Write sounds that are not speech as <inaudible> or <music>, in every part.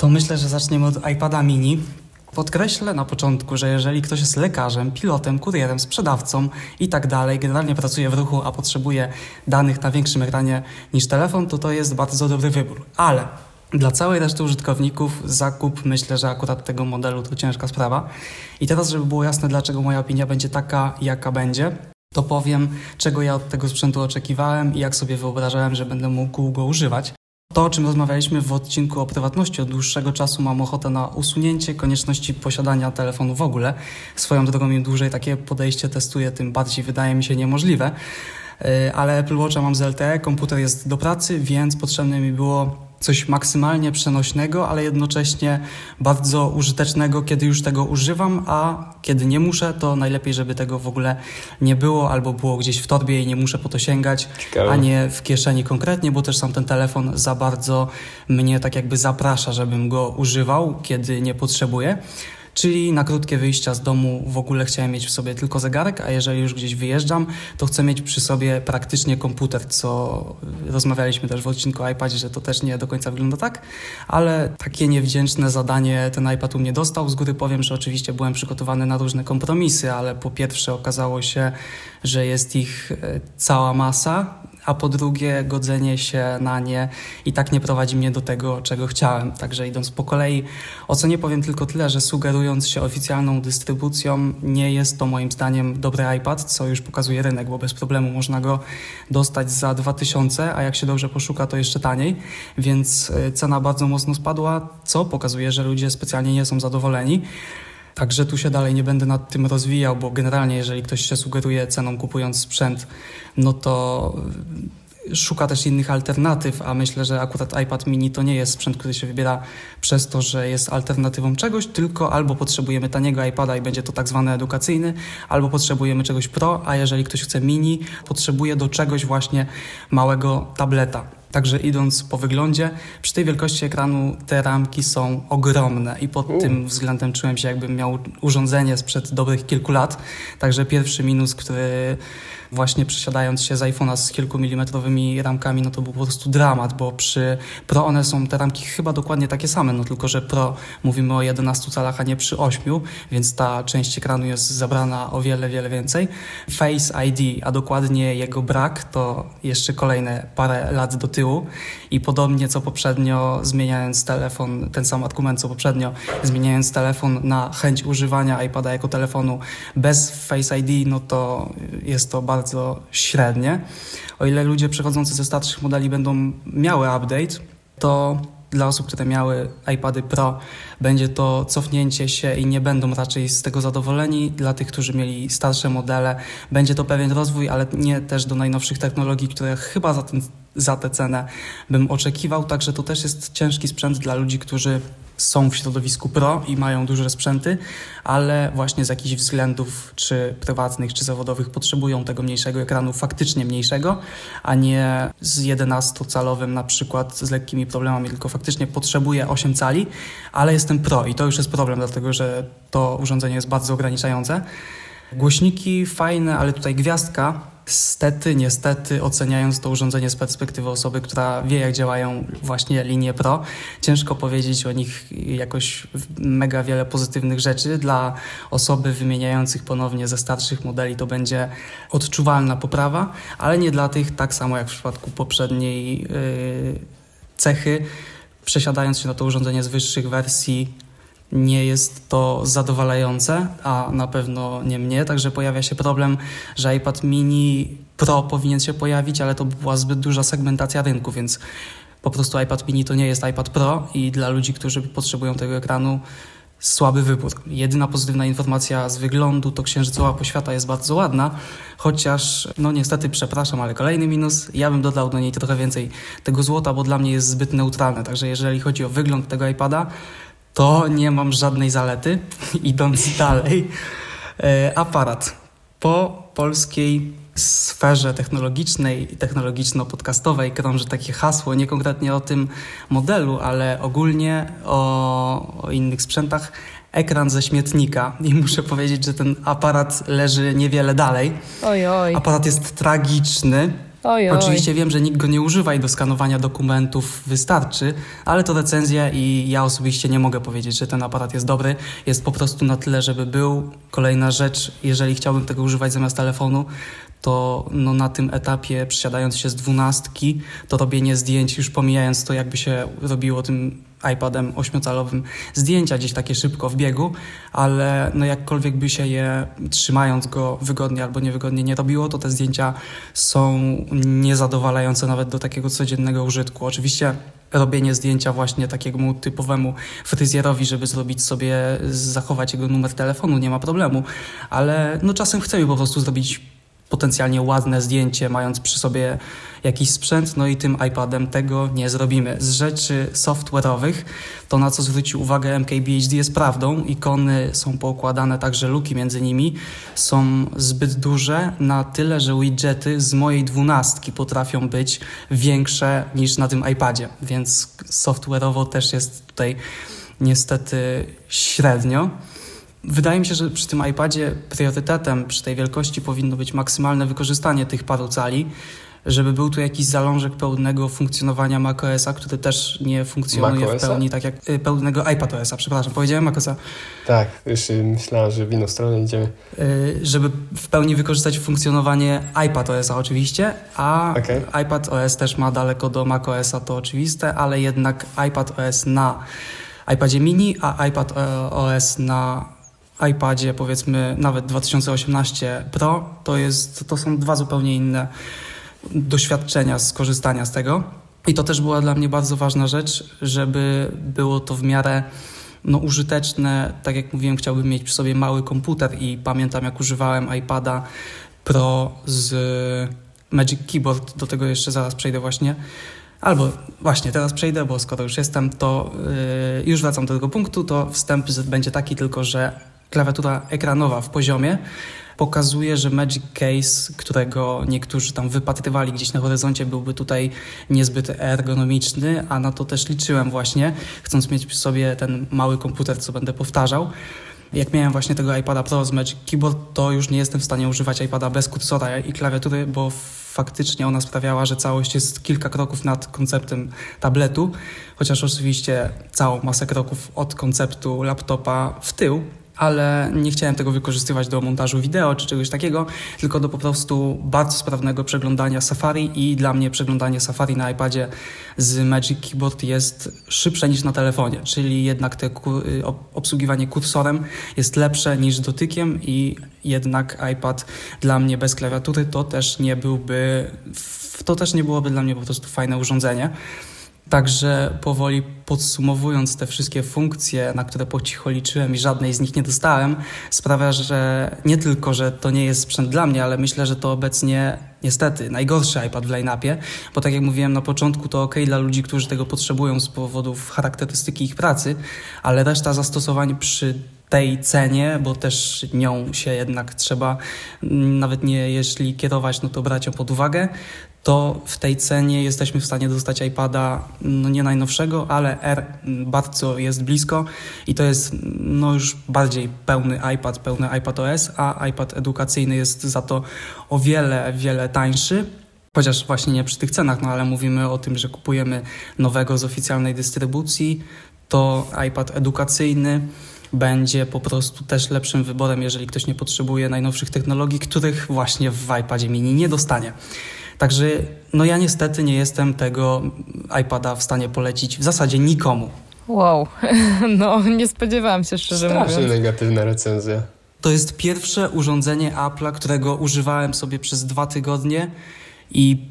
To myślę, że zaczniemy od iPada mini. Podkreślę na początku, że jeżeli ktoś jest lekarzem, pilotem, kurierem, sprzedawcą i tak dalej, generalnie pracuje w ruchu, a potrzebuje danych na większym ekranie niż telefon, to to jest bardzo dobry wybór. Ale dla całej reszty użytkowników zakup myślę, że akurat tego modelu to ciężka sprawa. I teraz, żeby było jasne, dlaczego moja opinia będzie taka, jaka będzie, to powiem, czego ja od tego sprzętu oczekiwałem i jak sobie wyobrażałem, że będę mógł go używać. To, o czym rozmawialiśmy w odcinku o prywatności, od dłuższego czasu mam ochotę na usunięcie konieczności posiadania telefonu w ogóle. Swoją drogą im dłużej takie podejście testuję, tym bardziej wydaje mi się niemożliwe. Y, ale Apple Watcha mam z LTE, komputer jest do pracy, więc potrzebne mi było coś maksymalnie przenośnego, ale jednocześnie bardzo użytecznego, kiedy już tego używam, a kiedy nie muszę, to najlepiej, żeby tego w ogóle nie było albo było gdzieś w torbie i nie muszę po to sięgać, Ciekawe. a nie w kieszeni konkretnie, bo też sam ten telefon za bardzo mnie tak jakby zaprasza, żebym go używał, kiedy nie potrzebuję. Czyli na krótkie wyjścia z domu w ogóle chciałem mieć w sobie tylko zegarek, a jeżeli już gdzieś wyjeżdżam, to chcę mieć przy sobie praktycznie komputer, co rozmawialiśmy też w odcinku o iPadzie, że to też nie do końca wygląda tak, ale takie niewdzięczne zadanie ten iPad u mnie dostał. Z góry powiem, że oczywiście byłem przygotowany na różne kompromisy, ale po pierwsze okazało się, że jest ich e, cała masa, a po drugie godzenie się na nie i tak nie prowadzi mnie do tego, czego chciałem. Także idąc po kolei, o co nie powiem tylko tyle, że sugerując się oficjalną dystrybucją, nie jest to moim zdaniem dobry iPad, co już pokazuje rynek, bo bez problemu można go dostać za 2000, a jak się dobrze poszuka, to jeszcze taniej, więc y, cena bardzo mocno spadła, co pokazuje, że ludzie specjalnie nie są zadowoleni. Także tu się dalej nie będę nad tym rozwijał, bo generalnie jeżeli ktoś się sugeruje ceną kupując sprzęt, no to szuka też innych alternatyw, a myślę, że akurat iPad mini to nie jest sprzęt, który się wybiera przez to, że jest alternatywą czegoś, tylko albo potrzebujemy taniego iPada i będzie to tak zwany edukacyjny, albo potrzebujemy czegoś pro, a jeżeli ktoś chce mini, potrzebuje do czegoś właśnie małego tableta. Także idąc po wyglądzie, przy tej wielkości ekranu te ramki są ogromne i pod U. tym względem czułem się jakbym miał urządzenie sprzed dobrych kilku lat. Także pierwszy minus, który właśnie przesiadając się z iPhone'a z kilkumilimetrowymi ramkami, no to był po prostu dramat, bo przy Pro one są te ramki chyba dokładnie takie same, no tylko, że Pro mówimy o 11 calach, a nie przy 8, więc ta część ekranu jest zabrana o wiele, wiele więcej. Face ID, a dokładnie jego brak, to jeszcze kolejne parę lat do tyłu i podobnie co poprzednio zmieniając telefon, ten sam argument co poprzednio, zmieniając telefon na chęć używania iPada jako telefonu bez Face ID, no to jest to bardzo bardzo średnie. O ile ludzie przechodzący ze starszych modeli będą miały update, to dla osób, które miały iPady Pro, będzie to cofnięcie się i nie będą raczej z tego zadowoleni. Dla tych, którzy mieli starsze modele, będzie to pewien rozwój, ale nie też do najnowszych technologii, które chyba za, ten, za tę cenę bym oczekiwał. Także to też jest ciężki sprzęt dla ludzi, którzy są w środowisku pro i mają duże sprzęty, ale właśnie z jakichś względów, czy prywatnych, czy zawodowych, potrzebują tego mniejszego ekranu, faktycznie mniejszego, a nie z 11-calowym na przykład z lekkimi problemami, tylko faktycznie potrzebuję 8 cali, ale jestem pro i to już jest problem, dlatego że to urządzenie jest bardzo ograniczające. Głośniki fajne, ale tutaj gwiazdka Stety, niestety, oceniając to urządzenie z perspektywy osoby, która wie, jak działają właśnie linie Pro, ciężko powiedzieć o nich jakoś mega wiele pozytywnych rzeczy. Dla osoby wymieniających ponownie ze starszych modeli to będzie odczuwalna poprawa, ale nie dla tych, tak samo jak w przypadku poprzedniej yy, cechy, przesiadając się na to urządzenie z wyższych wersji, nie jest to zadowalające, a na pewno nie mnie, także pojawia się problem, że iPad mini Pro powinien się pojawić, ale to była zbyt duża segmentacja rynku, więc po prostu iPad mini to nie jest iPad Pro i dla ludzi, którzy potrzebują tego ekranu, słaby wybór. Jedyna pozytywna informacja z wyglądu to księżycowa poświata jest bardzo ładna, chociaż, no niestety, przepraszam, ale kolejny minus, ja bym dodał do niej trochę więcej tego złota, bo dla mnie jest zbyt neutralne, także jeżeli chodzi o wygląd tego iPada, to nie mam żadnej zalety. <laughs> Idąc dalej, e, aparat. Po polskiej sferze technologicznej i technologiczno-podcastowej krąży takie hasło, nie konkretnie o tym modelu, ale ogólnie o, o innych sprzętach, ekran ze śmietnika <laughs> i muszę powiedzieć, że ten aparat leży niewiele dalej. Oj, oj. Aparat jest tragiczny, Oj, oj. Oczywiście wiem, że nikt go nie używa i do skanowania dokumentów wystarczy, ale to recenzja i ja osobiście nie mogę powiedzieć, że ten aparat jest dobry. Jest po prostu na tyle, żeby był. Kolejna rzecz, jeżeli chciałbym tego używać zamiast telefonu, to no, na tym etapie, przysiadając się z dwunastki, to robienie zdjęć, już pomijając to, jakby się robiło tym iPadem ośmiocalowym zdjęcia gdzieś takie szybko w biegu, ale no jakkolwiek by się je trzymając go wygodnie albo niewygodnie nie robiło, to te zdjęcia są niezadowalające nawet do takiego codziennego użytku. Oczywiście robienie zdjęcia właśnie takiemu typowemu fryzjerowi, żeby zrobić sobie, zachować jego numer telefonu, nie ma problemu, ale no czasem chcemy po prostu zrobić potencjalnie ładne zdjęcie, mając przy sobie jakiś sprzęt, no i tym iPadem tego nie zrobimy. Z rzeczy software'owych, to na co zwrócił uwagę MKBHD jest prawdą. Ikony są poukładane tak, że luki między nimi są zbyt duże na tyle, że widgety z mojej dwunastki potrafią być większe niż na tym iPadzie, więc software'owo też jest tutaj niestety średnio. Wydaje mi się, że przy tym iPadzie priorytetem przy tej wielkości powinno być maksymalne wykorzystanie tych paru cali, żeby był tu jakiś zalążek pełnego funkcjonowania macOSa, który też nie funkcjonuje w pełni tak jak y, pełnego iPadOSa, przepraszam, powiedziałem macOSa. Tak, już y, myślałem, że w inną stronę idziemy. Y, żeby w pełni wykorzystać funkcjonowanie iPadOSa oczywiście, a Okej. iPadOS też ma daleko do macOSa, to oczywiste, ale jednak iPadOS na iPadzie mini, a iPadOS na iPadzie powiedzmy nawet 2018 Pro to, jest, to są dwa zupełnie inne doświadczenia z korzystania z tego. I to też była dla mnie bardzo ważna rzecz, żeby było to w miarę no, użyteczne. Tak jak mówiłem, chciałbym mieć przy sobie mały komputer i pamiętam jak używałem iPada Pro z Magic Keyboard, do tego jeszcze zaraz przejdę właśnie. Albo właśnie teraz przejdę, bo skoro już jestem, to yy, już wracam do tego punktu, to wstęp będzie taki tylko, że klawiatura ekranowa w poziomie pokazuje, że Magic Case, którego niektórzy tam wypatrywali gdzieś na horyzoncie, byłby tutaj niezbyt ergonomiczny, a na to też liczyłem właśnie, chcąc mieć przy sobie ten mały komputer, co będę powtarzał. Jak miałem właśnie tego iPada Pro z Magic Keyboard, to już nie jestem w stanie używać iPada bez kursora i klawiatury, bo faktycznie ona sprawiała, że całość jest kilka kroków nad konceptem tabletu, chociaż oczywiście całą masę kroków od konceptu laptopa w tył, ale nie chciałem tego wykorzystywać do montażu wideo czy czegoś takiego, tylko do po prostu bardzo sprawnego przeglądania Safari i dla mnie przeglądanie Safari na iPadzie z Magic Keyboard jest szybsze niż na telefonie, czyli jednak te y, ob- obsługiwanie kursorem jest lepsze niż dotykiem i jednak iPad dla mnie bez klawiatury to też nie byłby, to też nie byłoby dla mnie po prostu fajne urządzenie. Także powoli podsumowując te wszystkie funkcje, na które po cicho liczyłem i żadnej z nich nie dostałem, sprawia, że nie tylko, że to nie jest sprzęt dla mnie, ale myślę, że to obecnie niestety najgorszy iPad w line-upie, bo tak jak mówiłem na początku, to ok dla ludzi, którzy tego potrzebują z powodów charakterystyki ich pracy, ale reszta zastosowań przy tej cenie, bo też nią się jednak trzeba, mm, nawet nie jeśli kierować, no to brać ją pod uwagę, to w tej cenie jesteśmy w stanie dostać iPada, no nie najnowszego, ale R bardzo jest blisko i to jest no już bardziej pełny iPad, pełny iPad OS, a iPad edukacyjny jest za to o wiele, wiele tańszy. Chociaż właśnie nie przy tych cenach, no ale mówimy o tym, że kupujemy nowego z oficjalnej dystrybucji, to iPad edukacyjny będzie po prostu też lepszym wyborem, jeżeli ktoś nie potrzebuje najnowszych technologii, których właśnie w iPadzie mini nie dostanie. Także no ja niestety nie jestem tego iPada w stanie polecić w zasadzie nikomu. Wow, <laughs> no nie spodziewałam się szczerze Strasznie mówiąc. negatywna recenzja. To jest pierwsze urządzenie Apple'a, którego używałem sobie przez dwa tygodnie i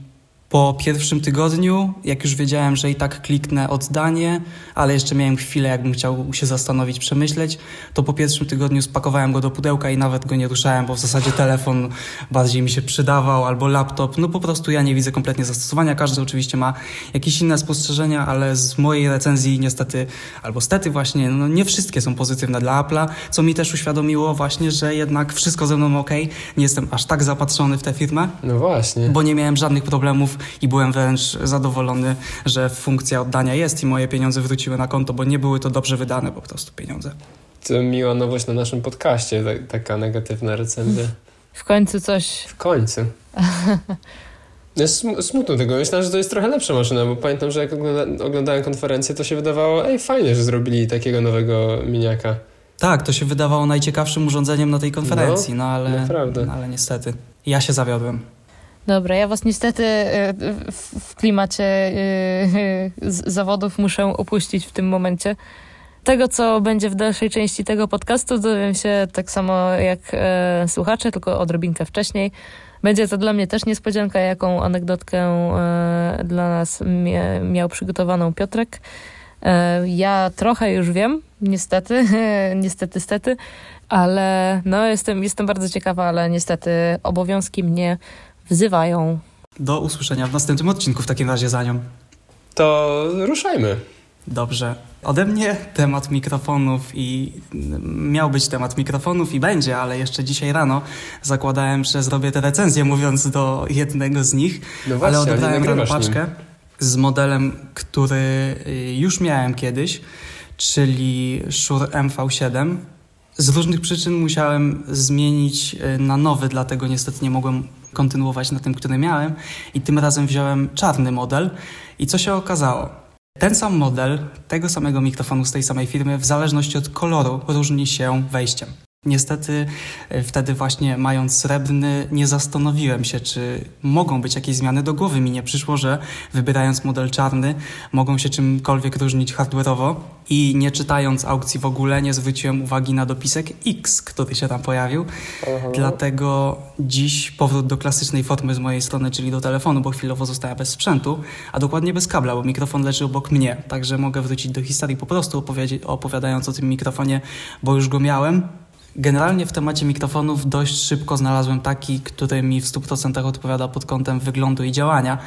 po pierwszym tygodniu, jak już wiedziałem, że i tak kliknę oddanie, ale jeszcze miałem chwilę, jakbym chciał się zastanowić, przemyśleć, to po pierwszym tygodniu spakowałem go do pudełka i nawet go nie ruszałem, bo w zasadzie telefon bardziej mi się przydawał albo laptop. No po prostu ja nie widzę kompletnie zastosowania. Każdy oczywiście ma jakieś inne spostrzeżenia, ale z mojej recenzji niestety, albo stety właśnie, no nie wszystkie są pozytywne dla Apple'a, co mi też uświadomiło właśnie, że jednak wszystko ze mną ok. Nie jestem aż tak zapatrzony w tę firmę No właśnie. bo nie miałem żadnych problemów i byłem wręcz zadowolony, że funkcja oddania jest i moje pieniądze wróciły na konto, bo nie były to dobrze wydane po prostu pieniądze. To miła nowość na naszym podcaście, ta- taka negatywna recenzja. W końcu coś. W końcu. <laughs> Jest sm- smutno tego. Myślałem, że to jest trochę lepsza maszyna, bo pamiętam, że jak ogląda- oglądałem konferencję, to się wydawało, ej, fajnie, że zrobili takiego nowego miniaka. Tak, to się wydawało najciekawszym urządzeniem na tej konferencji, no, ale, naprawdę. no, ale niestety ja się zawiodłem. Dobra, ja was niestety e, w, klimacie e, z- zawodów muszę opuścić w tym momencie. Tego, co będzie w dalszej części tego podcastu, dowiem się tak samo jak e, słuchacze, tylko odrobinkę wcześniej. Będzie to dla mnie też niespodzianka, jaką anegdotkę e, dla nas mia, miał przygotowaną Piotrek. E, ja trochę już wiem, niestety, <laughs> niestety, stety, ale no jestem, jestem bardzo ciekawa, ale niestety obowiązki mnie wzywają. Do usłyszenia w następnym odcinku w takim razie za nią. To ruszajmy. Dobrze. Ode mnie temat mikrofonów i miał być temat mikrofonów i będzie, ale jeszcze dzisiaj rano zakładałem, że zrobię tę recenzję mówiąc do jednego z nich, No właśnie, ale ale odebrałem rano nim. paczkę z modelem, który y, już miałem kiedyś, czyli Shure MV7. Z różnych przyczyn musiałem zmienić y, na nowy, dlatego niestety nie mogłem kontynuować na tym, który miałem i tym razem wziąłem czarny model i co się okazało? Ten sam model tego samego mikrofonu z tej samej firmy w zależności od koloru różni się wejściem. Niestety y, wtedy właśnie mając srebrny nie zastanowiłem się, czy mogą być jakieś zmiany. Do głowy mi nie przyszło, że wybierając model czarny mogą się czymkolwiek różnić hardware'owo i nie czytając aukcji w ogóle nie zwróciłem uwagi na dopisek X, który się tam pojawił. Dlatego dziś powrót do klasycznej formy z mojej strony, czyli do telefonu, bo chwilowo zostałem bez sprzętu, a dokładnie bez kabla, bo mikrofon leży obok mnie. Także mogę wrócić do historii po prostu opowiadając o tym mikrofonie, bo już go miałem. Generalnie w temacie mikrofonów dość szybko znalazłem taki, który mi w 100% odpowiada pod kątem wyglądu i działania,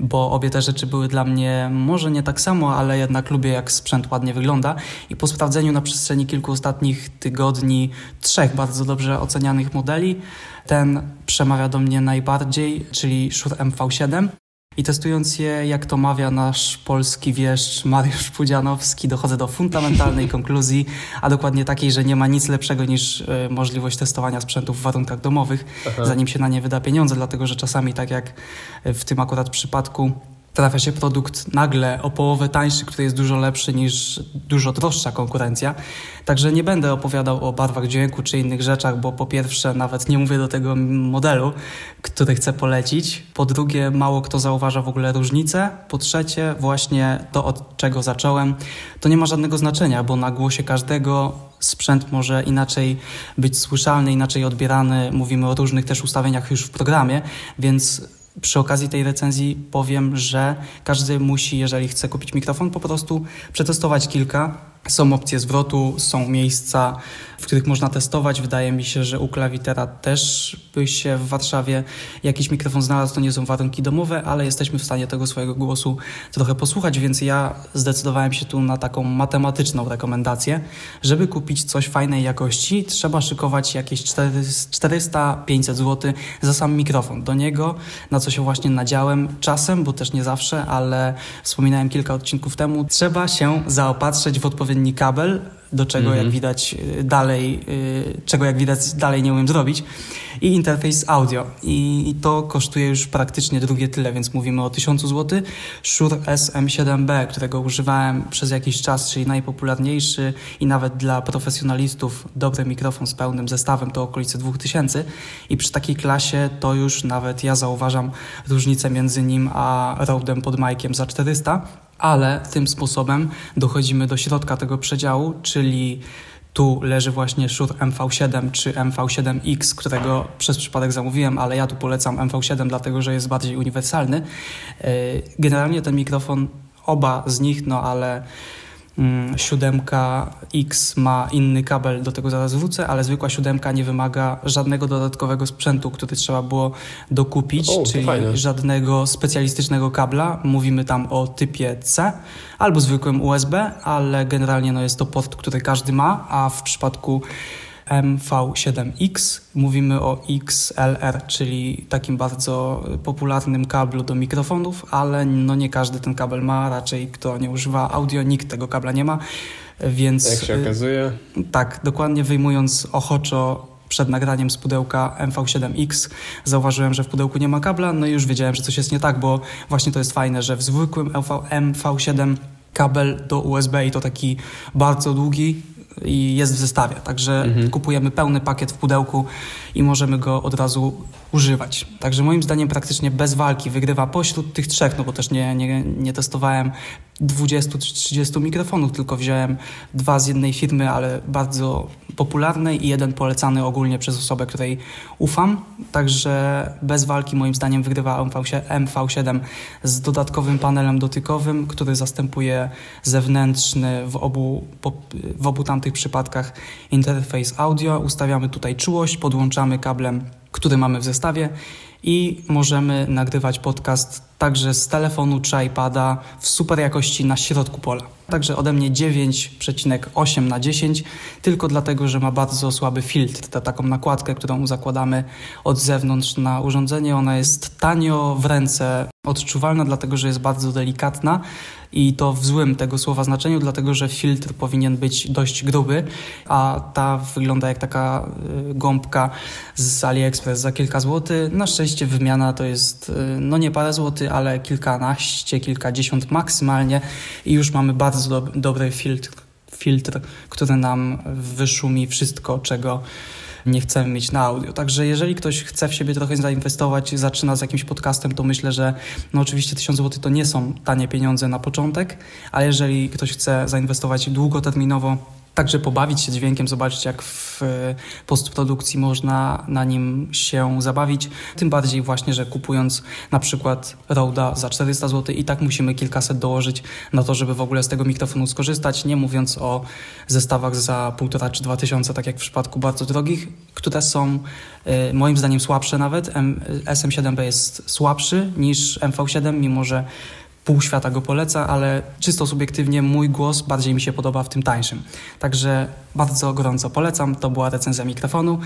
bo obie te rzeczy były dla mnie może nie tak samo, ale jednak lubię jak sprzęt ładnie wygląda i po sprawdzeniu na przestrzeni kilku ostatnich tygodni trzech bardzo dobrze ocenianych modeli, ten przemawia do mnie najbardziej, czyli Shure MV7. I testując je, jak to mawia nasz polski wieszcz Mariusz Pudzianowski, dochodzę do fundamentalnej <laughs> konkluzji, a dokładnie takiej, że nie ma nic lepszego niż e, możliwość testowania sprzętów w warunkach domowych, Aha. zanim się na nie wyda pieniądze, dlatego że czasami, tak jak w tym akurat przypadku, trafia się produkt nagle o połowę tańszy, który jest dużo lepszy niż dużo droższa konkurencja. Także nie będę opowiadał o barwach dźwięku czy innych rzeczach, bo po pierwsze nawet nie mówię do tego modelu, który chcę polecić. Po drugie mało kto zauważa w ogóle różnicę. Po trzecie właśnie to od czego zacząłem, to nie ma żadnego znaczenia, bo na głosie każdego sprzęt może inaczej być słyszalny, inaczej odbierany. Mówimy o różnych też ustawieniach już w programie, więc przy okazji tej recenzji powiem, że każdy musi, jeżeli chce kupić mikrofon, po prostu przetestować kilka. Są opcje zwrotu, są miejsca, w których można testować. Wydaje mi się, że u Klawitera też by się w Warszawie jakiś mikrofon znalazł. To nie są warunki domowe, ale jesteśmy w stanie tego swojego głosu trochę posłuchać, więc ja zdecydowałem się tu na taką matematyczną rekomendację. Żeby kupić coś fajnej jakości, trzeba szykować jakieś 400-500 zł za sam mikrofon. Do niego, na co się właśnie nadziałem czasem, bo też nie zawsze, ale wspominałem kilka odcinków temu, trzeba się zaopatrzyć w odpowiedni kabel, do czego Mhm. jak widać y, dalej, y, czego jak widać dalej nie umiem zrobić i interfejs audio i, i to kosztuje już praktycznie drugie tyle, więc mówimy o 1000 zł. Shure SM7B, którego używałem przez jakiś czas, czyli najpopularniejszy i nawet dla profesjonalistów dobry mikrofon z pełnym zestawem to okolice 2000 i przy takiej klasie to już nawet ja zauważam różnicę między nim a Rode'em pod Mike'iem za 400 ale tym sposobem dochodzimy do środka tego przedziału, czyli tu leży właśnie Shure MV7 czy MV7X, którego przez przypadek zamówiłem, ale ja tu polecam MV7, dlatego że jest bardziej uniwersalny. Yy, Generalnie ten mikrofon, oba z nich, no ale siódemka X ma inny kabel, do tego zaraz wrócę, ale zwykła siódemka nie wymaga żadnego dodatkowego sprzętu, który trzeba było dokupić, O, czyli fajne. żadnego specjalistycznego kabla. Mówimy tam o typie C albo zwykłym USB, ale generalnie no jest to port, który każdy ma, a w przypadku MV7X mówimy o XLR, czyli takim bardzo popularnym kablu do mikrofonów, ale no nie każdy ten kabel ma, raczej kto nie używa audio, nikt tego kabla nie ma, więc Jak się okazuje. tak, dokładnie wyjmując ochoczo przed nagraniem z pudełka MV7X zauważyłem, że w pudełku nie ma kabla, no i już wiedziałem, że coś jest nie tak, bo właśnie to jest fajne, że w zwykłym MV7 kabel do USB i to taki bardzo długi i jest w zestawie. Także mhm. kupujemy pełny pakiet w pudełku i możemy go od razu używać. Także moim zdaniem praktycznie bez walki wygrywa pośród tych trzech, no bo też nie, nie, nie testowałem 20 czy 30 mikrofonów, tylko wziąłem dwa z jednej firmy, ale bardzo popularnej i jeden polecany ogólnie przez osobę, której ufam. Także bez walki moim zdaniem wygrywa MV7 z dodatkowym panelem dotykowym, który zastępuje zewnętrzny w obu, w obu tamtych przypadkach interfejs audio. Ustawiamy tutaj czułość, podłączamy kablem, który mamy w zestawie i możemy nagrywać podcast także z telefonu czy iPada w super jakości na środku pola. Także ode mnie 9,8 na 10, tylko dlatego, że ma bardzo słaby filtr, tę taką nakładkę, którą zakładamy od zewnątrz na urządzenie. Ona jest tanio w ręce odczuwalna, dlatego że jest bardzo delikatna i to w złym tego słowa znaczeniu, dlatego że filtr powinien być dość gruby, a ta wygląda jak taka y, gąbka z AliExpress za kilka złotych. Na szczęście wymiana to jest y, no nie parę złotych, ale kilkanaście, kilkadziesiąt maksymalnie i już mamy bardzo do dobry filtr, filtr, który nam wyszumi wszystko, czego nie chcemy mieć na audio. Także jeżeli ktoś chce w siebie trochę zainwestować, zaczyna z jakimś podcastem, to myślę, że no oczywiście 1000 zł to nie są tanie pieniądze na początek, ale jeżeli ktoś chce zainwestować długoterminowo, także pobawić się dźwiękiem, zobaczyć jak w postprodukcji można na nim się zabawić. Tym bardziej właśnie, że kupując na przykład Roda za 400 zł i tak musimy kilkaset dołożyć na to, żeby w ogóle z tego mikrofonu skorzystać, nie mówiąc o zestawach za 1,5 czy 2000, tak jak w przypadku bardzo drogich, które są y, moim zdaniem słabsze nawet. SM7B jest słabszy niż MV7, mimo że pół świata go poleca, ale czysto subiektywnie mój głos bardziej mi się podoba w tym tańszym. Także bardzo gorąco polecam. To była recenzja mikrofonu.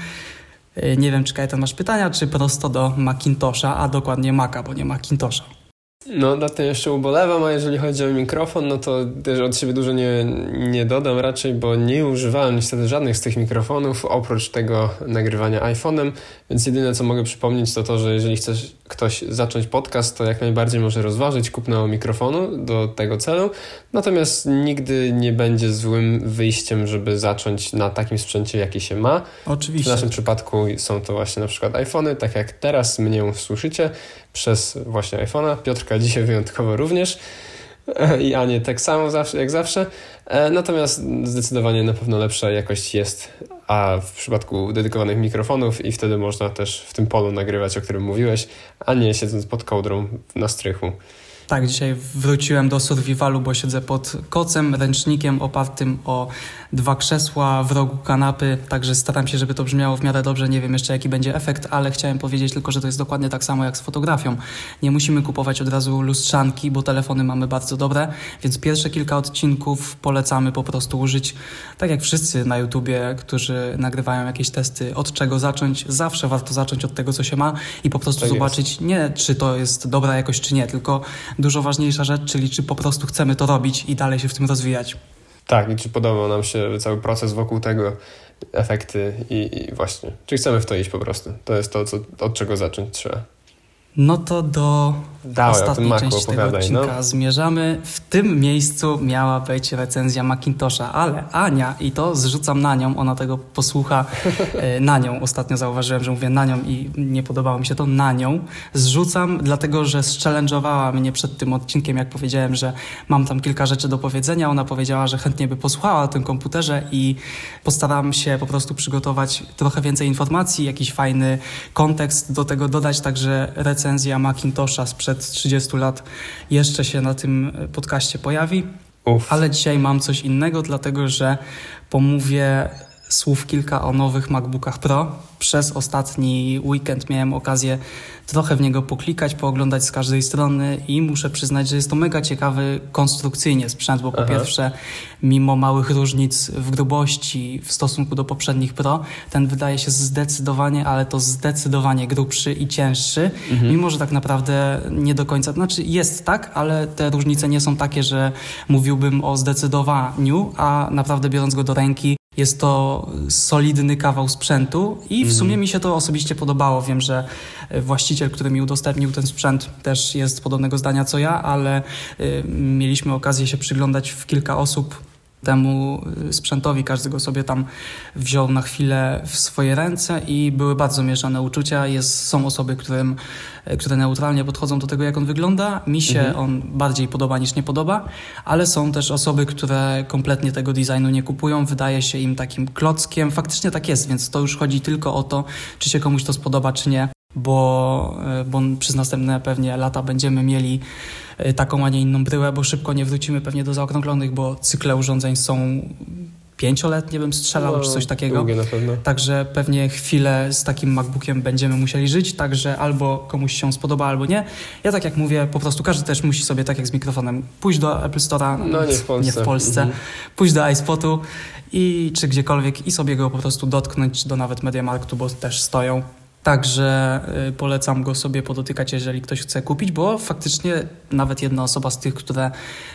Y, nie wiem, czy Kajetan masz pytania, czy prosto do Macintosha, a dokładnie Maca, bo nie Macintosha. No, na tym jeszcze ubolewam, a jeżeli chodzi o mikrofon, no to też od siebie dużo nie, nie dodam raczej, bo nie używałem niestety żadnych z tych mikrofonów, oprócz tego nagrywania iPhone'em, więc jedyne co mogę przypomnieć to to, że jeżeli chcesz ktoś zacząć podcast, to jak najbardziej może rozważyć kupno mikrofonu do tego celu, natomiast nigdy nie będzie złym wyjściem, żeby zacząć na takim sprzęcie, jaki się ma. Oczywiście. W naszym przypadku są to właśnie na przykład iPhony, tak jak teraz mnie słyszycie, przez właśnie iPhone'a. Piotrka <laughs> dzisiaj wyjątkowo również i Anię tak samo zawsze, jak zawsze. E, natomiast zdecydowanie na pewno lepsza jakość jest, a w przypadku dedykowanych mikrofonów i wtedy można też w tym polu nagrywać, o którym mówiłeś, a nie siedząc pod kołdrą na strychu. Tak, dzisiaj wróciłem do survivalu, bo siedzę pod kocem, ręcznikiem opartym o dwa krzesła w rogu kanapy, także staram się, żeby to brzmiało w miarę dobrze. Nie wiem jeszcze, jaki będzie efekt, ale chciałem powiedzieć tylko, że to jest dokładnie tak samo jak z fotografią. Nie musimy kupować od razu lustrzanki, bo telefony mamy bardzo dobre, więc pierwsze kilka odcinków polecamy po prostu użyć, tak jak wszyscy na YouTubie, którzy nagrywają jakieś testy, od czego zacząć. Zawsze warto zacząć od tego, co się ma i po prostu tak zobaczyć, jest. nie czy to jest dobra jakość, czy nie, tylko dużo ważniejsza rzecz, czyli czy po prostu chcemy to robić i dalej się w tym rozwijać. Tak, i czy podobał nam się cały proces wokół tego, efekty i, i właśnie, czy chcemy w to iść po prostu. To jest to, co, od czego zacząć trzeba. No to do Dawaj, ostatniej części tego no. odcinka no. zmierzamy. W tym miejscu miała być recenzja Macintosha, ale Ania, i to zrzucam na nią, ona tego posłucha e, <laughs> na nią. Ostatnio zauważyłem, że mówię na nią i nie podobało mi się to na nią. Zrzucam, dlatego że zchallenge'owała mnie przed tym odcinkiem, jak powiedziałem, że mam tam kilka rzeczy do powiedzenia. Ona powiedziała, że chętnie by posłuchała o tym komputerze i postaram się po prostu przygotować trochę więcej informacji, jakiś fajny kontekst do tego dodać, także recenzja Macintosha sprzed sprzed 30 lat jeszcze się na tym podcaście pojawi. Uf. Ale dzisiaj mam coś innego, dlatego że pomówię słów kilka o nowych MacBookach Pro. Przez ostatni weekend miałem okazję trochę w niego poklikać, pooglądać z każdej strony i muszę przyznać, że jest to mega ciekawy konstrukcyjnie sprzęt, bo po Aha. pierwsze, mimo małych różnic w grubości w stosunku do poprzednich Pro, ten wydaje się zdecydowanie, ale to zdecydowanie grubszy i cięższy, mhm. mimo że tak naprawdę nie do końca, znaczy jest tak, ale te różnice nie są takie, że mówiłbym o zdecydowaniu, a naprawdę biorąc go do ręki, Jest to solidny kawał sprzętu i w Mhm. sumie mi się to osobiście podobało. Wiem, że właściciel, który mi udostępnił ten sprzęt, też jest podobnego zdania co ja, ale y, mieliśmy okazję się przyglądać w kilka osób temu y, sprzętowi. Każdy go sobie tam wziął na chwilę w swoje ręce i były bardzo mieszane uczucia. Jest, są osoby, którym, y, które neutralnie podchodzą do tego, jak on wygląda. Mi się Mhm. on bardziej podoba niż nie podoba, ale są też osoby, które kompletnie tego designu nie kupują. Wydaje się im takim klockiem. Faktycznie tak jest, więc to już chodzi tylko o to, czy się komuś to spodoba, czy nie. Bo, y, bo przez następne pewnie lata będziemy mieli taką, a nie inną bryłę, bo szybko nie wrócimy pewnie do zaokrąglonych, bo cykle urządzeń są pięcioletnie, bym strzelał, czy coś takiego. No, pewno. Także pewnie chwilę z takim MacBookiem będziemy musieli żyć, także albo komuś się spodoba, albo nie. Ja tak jak mówię, po prostu każdy też musi sobie, tak jak z mikrofonem, pójść do Apple Store'a, No nie w Polsce. nie w Polsce Mhm. pójść do iSpotu i czy gdziekolwiek i sobie go po prostu dotknąć, do nawet MediaMarktu, bo też stoją. Także y, polecam go sobie podotykać, jeżeli ktoś chce kupić, bo faktycznie nawet jedna osoba z tych, które,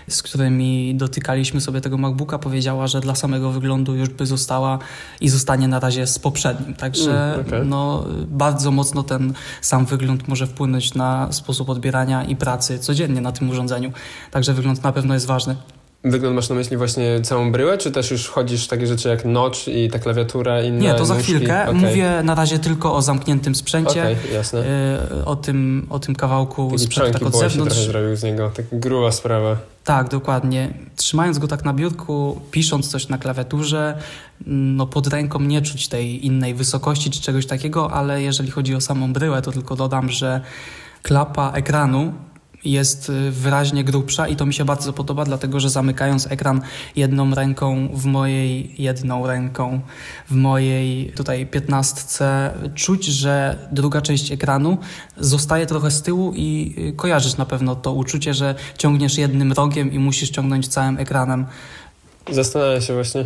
z którymi dotykaliśmy sobie tego MacBooka, powiedziała, że dla samego wyglądu już by została i zostanie na razie z poprzednim. Także Mm, okej. no, bardzo mocno ten sam wygląd może wpłynąć na sposób odbierania i pracy codziennie na tym urządzeniu. Także wygląd na pewno jest ważny. Wygląd masz na myśli właśnie całą bryłę, czy też już chodzisz takie rzeczy jak notch i ta klawiatura i Nie, to za nóżki? chwilkę. Okej. Mówię na razie tylko o zamkniętym sprzęcie. Okej, jasne. y, o, tym, o tym kawałku Taki sprzętu tak od się zewnątrz. trochę zrobił z niego, tak gruba sprawa. Tak, dokładnie. Trzymając go tak na biurku, pisząc coś na klawiaturze, no pod ręką nie czuć tej innej wysokości czy czegoś takiego, ale jeżeli chodzi o samą bryłę, to tylko dodam, że klapa ekranu jest wyraźnie grubsza i to mi się bardzo podoba, dlatego że zamykając ekran jedną ręką w mojej jedną ręką w mojej tutaj piętnastce czuć, że druga część ekranu zostaje trochę z tyłu i y, kojarzysz na pewno to uczucie, że ciągniesz jednym rogiem i musisz ciągnąć całym ekranem. Zastanawiam się właśnie.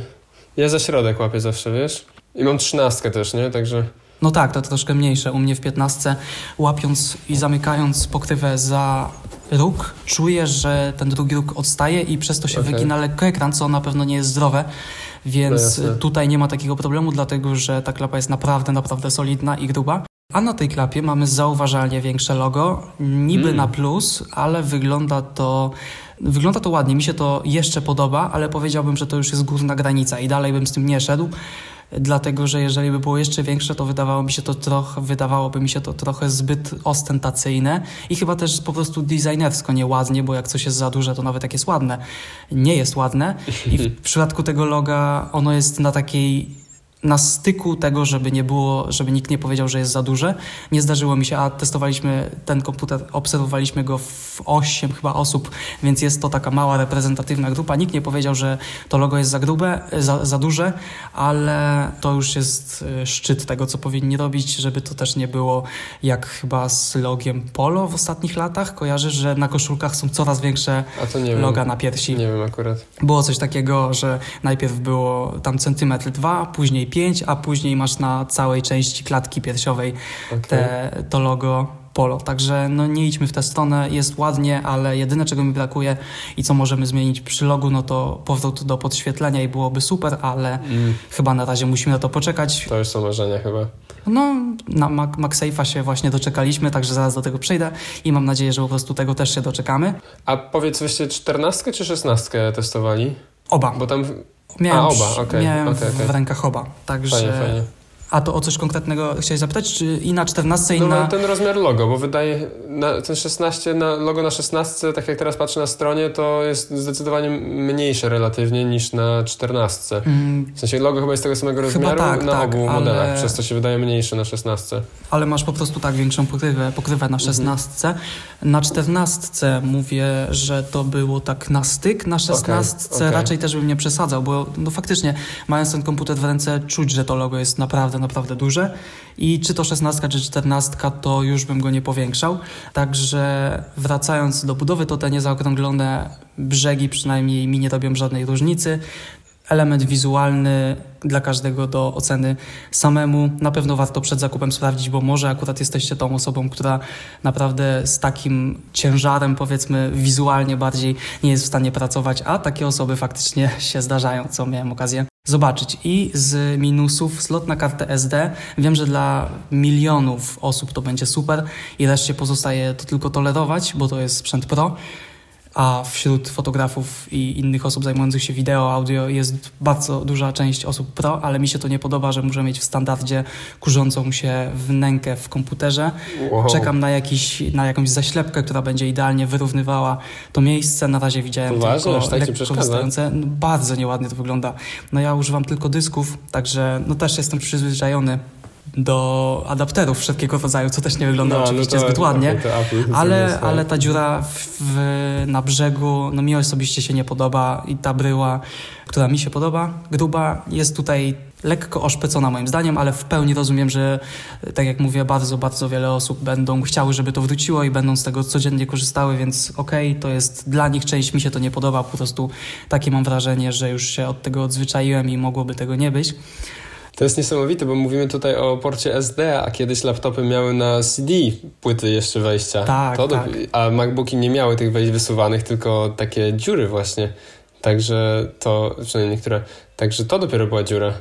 Ja za środek łapię zawsze, wiesz? I mam trzynastkę też, nie? Także No tak, to troszkę mniejsze. U mnie w 15 łapiąc i zamykając pokrywę za róg, czuję, że ten drugi róg odstaje i przez to się Okej. wygina lekko ekran, co na pewno nie jest zdrowe. No Więc jasne. tutaj nie ma takiego problemu, dlatego że ta klapa jest naprawdę, naprawdę solidna i gruba. A na tej klapie mamy zauważalnie większe logo, niby Mm. na plus, ale wygląda to, wygląda to ładnie. Mi się to jeszcze podoba, ale powiedziałbym, że to już jest górna granica i dalej bym z tym nie szedł. Dlatego, że jeżeli by było jeszcze większe, to wydawało mi się to trochę, wydawałoby mi się to trochę zbyt ostentacyjne i chyba też po prostu designersko nieładnie, bo jak coś jest za duże, to nawet jak jest ładne, nie jest ładne. I w przypadku tego loga ono jest na takiej na styku tego, żeby nie było, żeby nikt nie powiedział, że jest za duże. Nie zdarzyło mi się, a testowaliśmy ten komputer, obserwowaliśmy go w 8 chyba osób, więc jest to taka mała, reprezentatywna grupa. Nikt nie powiedział, że to logo jest za grube, za, za duże, ale to już jest y, szczyt tego, co powinni robić, żeby to też nie było jak chyba z logiem Polo w ostatnich latach. Kojarzysz, że na koszulkach są coraz większe A to nie wiem. loga na piersi. Nie wiem akurat. Było coś takiego, że najpierw było tam centymetr dwa, później pięć, a później masz na całej części klatki piersiowej Okej. te, to logo Polo. Także no nie idźmy w tę stronę, jest ładnie, ale jedyne czego mi brakuje i co możemy zmienić przy logu, no to powrót do podświetlenia i byłoby super, ale Mm, chyba na razie musimy na to poczekać. to już są marzenia chyba. No, na MagSafe'a się właśnie doczekaliśmy, także zaraz do tego przejdę i mam nadzieję, że po prostu tego też się doczekamy. A powiedz, wyście czternastkę czy szesnastkę testowali? Oba. Bo tam... Miałem, A, oba, okej, miałem w, okej. w rękach oba, także... Fajnie, fajnie. A to o coś konkretnego chciałeś zapytać? Czy i na 14 i No na... ten rozmiar logo, bo wydaje, na, ten 16, na, logo na 16, tak jak teraz patrzę na stronie, to jest zdecydowanie mniejsze relatywnie niż na 14. Mm, W sensie logo chyba jest tego samego rozmiaru tak, na tak, obu ale- modelach, przez to się wydaje mniejsze na 16. ale masz po prostu tak większą pokrywę, pokrywę Mhm. na 16. Na 14 mówię, że to było tak na styk, na 16 okej. raczej też bym nie przesadzał, bo no faktycznie mając ten komputer w ręce czuć, że to logo jest naprawdę, naprawdę duże i czy to 16 czy 14 to już bym go nie powiększał. Także wracając do budowy, to te niezaokrąglone brzegi przynajmniej mi nie robią żadnej różnicy. Element wizualny dla każdego do oceny samemu. Na pewno warto przed zakupem sprawdzić, bo może akurat jesteście tą osobą, która naprawdę z takim ciężarem, powiedzmy, wizualnie bardziej nie jest w stanie pracować, a takie osoby faktycznie się zdarzają, co miałem okazję zobaczyć. I z minusów slot na kartę SD. Wiem, że dla milionów osób to będzie super i reszcie pozostaje to tylko tolerować, bo to jest sprzęt Pro a wśród fotografów i innych osób zajmujących się wideo, audio jest bardzo duża część osób pro, ale mi się to nie podoba, że muszę mieć w standardzie kurzącą się wnękę w komputerze. Wow. Czekam na, jakiś, na jakąś zaślepkę, która będzie idealnie wyrównywała to miejsce. Na razie widziałem Poważnie, tylko tak lekko wystające. No, bardzo nieładnie to wygląda. No ja używam tylko dysków, także no też jestem przyzwyczajony do adapterów wszelkiego rodzaju, co też nie wygląda no, no oczywiście no to, zbyt ładnie, okay, ale, ale ta dziura w, w, na brzegu, no mi osobiście się nie podoba i ta bryła, która mi się podoba, gruba, jest tutaj lekko oszpecona moim zdaniem, ale w pełni rozumiem, że tak jak mówię, bardzo, bardzo wiele osób będą chciały, żeby to wróciło i będą z tego codziennie korzystały, więc okej, okay, to jest dla nich część, mi się to nie podoba, po prostu takie mam wrażenie, że już się od tego odzwyczaiłem i mogłoby tego nie być. To jest niesamowite, bo mówimy tutaj o porcie SD, a kiedyś laptopy miały na CD płyty jeszcze wejścia. Tak, to tak. a MacBooki nie miały tych wejść wysuwanych, tylko takie dziury właśnie. Także to, przynajmniej niektóre, także to dopiero była dziura.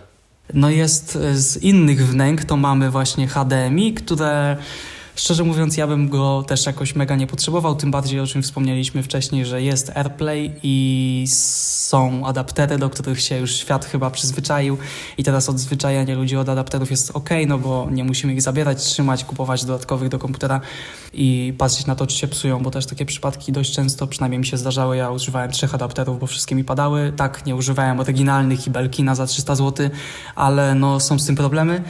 No jest z innych wnęk, to mamy właśnie HDMI, które Szczerze mówiąc, ja bym go też jakoś mega nie potrzebował, tym bardziej o czym wspomnieliśmy wcześniej, że jest AirPlay i są adaptery, do których się już świat chyba przyzwyczaił i teraz odzwyczajanie ludzi od adapterów jest ok, no bo nie musimy ich zabierać, trzymać, kupować dodatkowych do komputera i patrzeć na to, czy się psują, bo też takie przypadki dość często, przynajmniej mi się zdarzały, ja używałem trzech adapterów, bo wszystkie mi padały. Tak, nie używałem oryginalnych i Belkina za 300 zł, ale no są z tym problemy.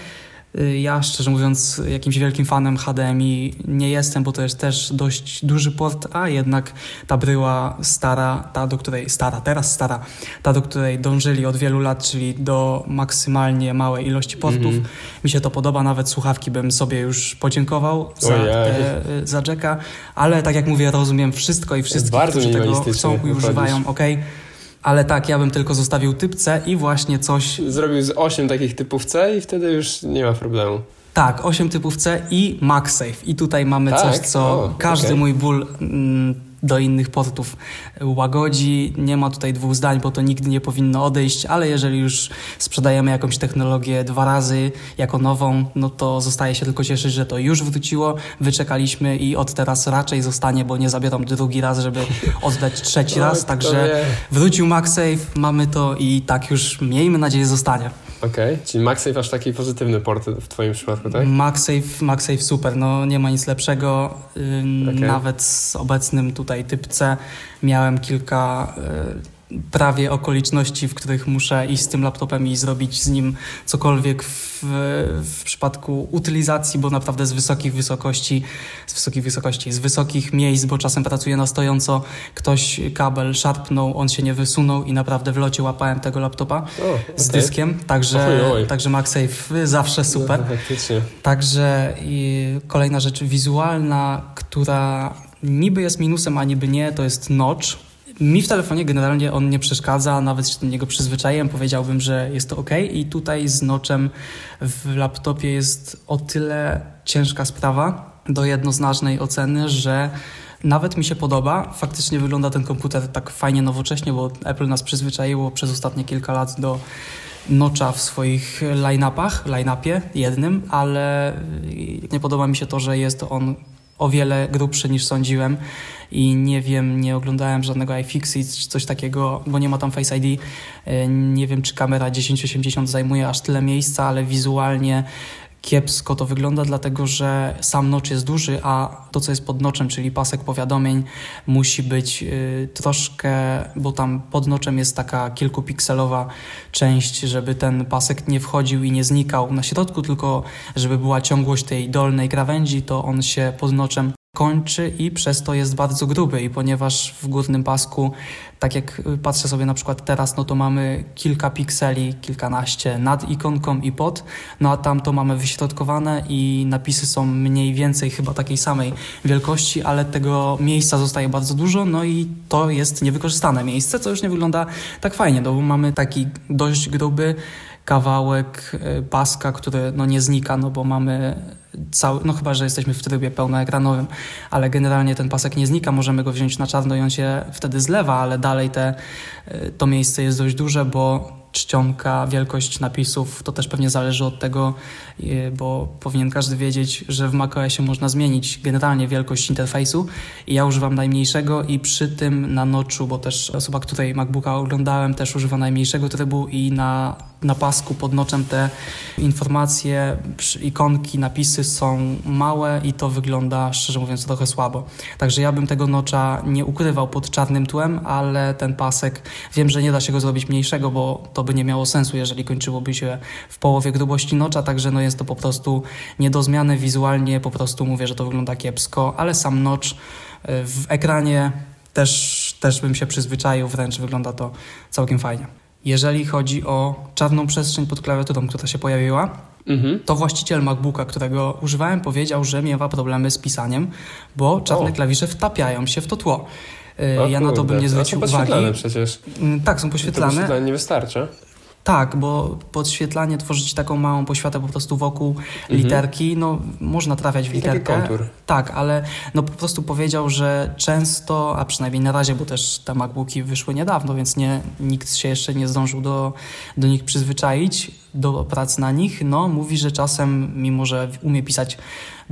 Y, ja szczerze mówiąc jakimś wielkim fanem HDMI nie jestem, bo to jest też dość duży port, a jednak ta bryła stara, ta do której, stara, teraz stara, ta do której dążyli od wielu lat, czyli do maksymalnie małej ilości portów. Mm -hmm. Mi się to podoba, nawet słuchawki bym sobie już podziękował za, te, y, za Jacka, ale tak jak mówię, rozumiem wszystko i wszystkich, którzy tego chcą i używają, ok ale tak, ja bym tylko zostawił typ C i właśnie coś... Zrobił z 8 takich typów C i wtedy już nie ma problemu. Tak, 8 typów C i MagSafe. I tutaj mamy tak? coś, co o, każdy okay. mój ból... Mm, do innych portów łagodzi. Nie ma tutaj dwóch zdań, bo to nigdy nie powinno odejść, ale jeżeli już sprzedajemy jakąś technologię dwa razy jako nową, no to zostaje się tylko cieszyć, że to już wróciło, wyczekaliśmy i od teraz raczej zostanie, bo nie zabiorą drugi raz, żeby <laughs> oddać trzeci raz, także wrócił MagSafe, mamy to i tak już miejmy nadzieję zostanie. Okej, okay. czyli MagSafe aż taki pozytywny port w Twoim przypadku, tak? MagSafe, MagSafe super, no nie ma nic lepszego. Okay. Nawet z obecnym tutaj typ C miałem kilka y, prawie okoliczności, w których muszę iść z tym laptopem i zrobić z nim cokolwiek w, w przypadku utylizacji, bo naprawdę z wysokich wysokości, z wysokich wysokości, z wysokich miejsc, bo czasem pracuję na stojąco, ktoś kabel szarpnął, on się nie wysunął i naprawdę w locie łapałem tego laptopa okay. z dyskiem, także, także MagSafe zawsze super. No, także kolejna rzecz wizualna, która niby jest minusem, a niby nie, to jest notch mi w telefonie generalnie on nie przeszkadza, nawet się do niego przyzwyczaiłem, powiedziałbym, że jest to ok. I tutaj z noczem w laptopie jest o tyle ciężka sprawa do jednoznacznej oceny, że nawet mi się podoba. Faktycznie wygląda ten komputer tak fajnie nowocześnie, bo Apple nas przyzwyczaiło przez ostatnie kilka lat do nocza w swoich line-upach, line-upie jednym, ale nie podoba mi się to, że jest on o wiele grubszy niż sądziłem i nie wiem, nie oglądałem żadnego iFixit czy coś takiego, bo nie ma tam Face ID. E, nie wiem, czy kamera 1080 zajmuje aż tyle miejsca, ale wizualnie kiepsko to wygląda, dlatego że sam nocz jest duży, a to, co jest pod noczem, czyli pasek powiadomień, musi być y, troszkę, bo tam pod noczem jest taka kilkupikselowa część, żeby ten pasek nie wchodził i nie znikał na środku, tylko żeby była ciągłość tej dolnej krawędzi, to on się pod noczem kończy i przez to jest bardzo gruby. I ponieważ w górnym pasku, tak jak patrzę sobie na przykład teraz, no to mamy kilka pikseli, kilkanaście nad ikonką i pod, no a tam to mamy wyśrodkowane i napisy są mniej więcej chyba takiej samej wielkości, ale tego miejsca zostaje bardzo dużo, no i to jest niewykorzystane miejsce, co już nie wygląda tak fajnie, no bo mamy taki dość gruby kawałek y, paska, który no nie znika, no bo mamy cały, no chyba, że jesteśmy w trybie pełnoekranowym, ale generalnie ten pasek nie znika, możemy go wziąć na czarno i on się wtedy zlewa, ale dalej te, y, to miejsce jest dość duże, bo czcionka, wielkość napisów, to też pewnie zależy od tego, y, bo powinien każdy wiedzieć, że w macOSie można zmienić generalnie wielkość interfejsu i ja używam najmniejszego i przy tym na noczu, bo też osoba, której MacBooka oglądałem, też używa najmniejszego trybu i na, na pasku pod noczem te informacje, ikonki, napisy są małe i to wygląda, szczerze mówiąc, trochę słabo. Także ja bym tego nocza nie ukrywał pod czarnym tłem, ale ten pasek, wiem, że nie da się go zrobić mniejszego, bo to by nie miało sensu, jeżeli kończyłoby się w połowie grubości nocza, także no jest to po prostu nie do zmiany wizualnie, po prostu mówię, że to wygląda kiepsko, ale sam nocz y, w ekranie też, też bym się przyzwyczaił, wręcz wygląda to całkiem fajnie. Jeżeli chodzi o czarną przestrzeń pod klawiaturą, która się pojawiła, mhm. to właściciel MacBooka, którego używałem, powiedział, że miewa problemy z pisaniem, bo czarne o. klawisze wtapiają się w to tło. O ja na to bym nie zwrócił uwagi. przecież. Mm, tak, są poświetlane. To nie wystarcza. Tak, bo podświetlanie, tworzyć taką małą poświatę po prostu wokół mhm. literki, no można trafiać w literkę. kontur. Tak, ale no po prostu powiedział, że często, a przynajmniej na razie, bo też te MacBooki wyszły niedawno, więc nie, nikt się jeszcze nie zdążył do, do nich przyzwyczaić, do pracy na nich, no mówi, że czasem, mimo że umie pisać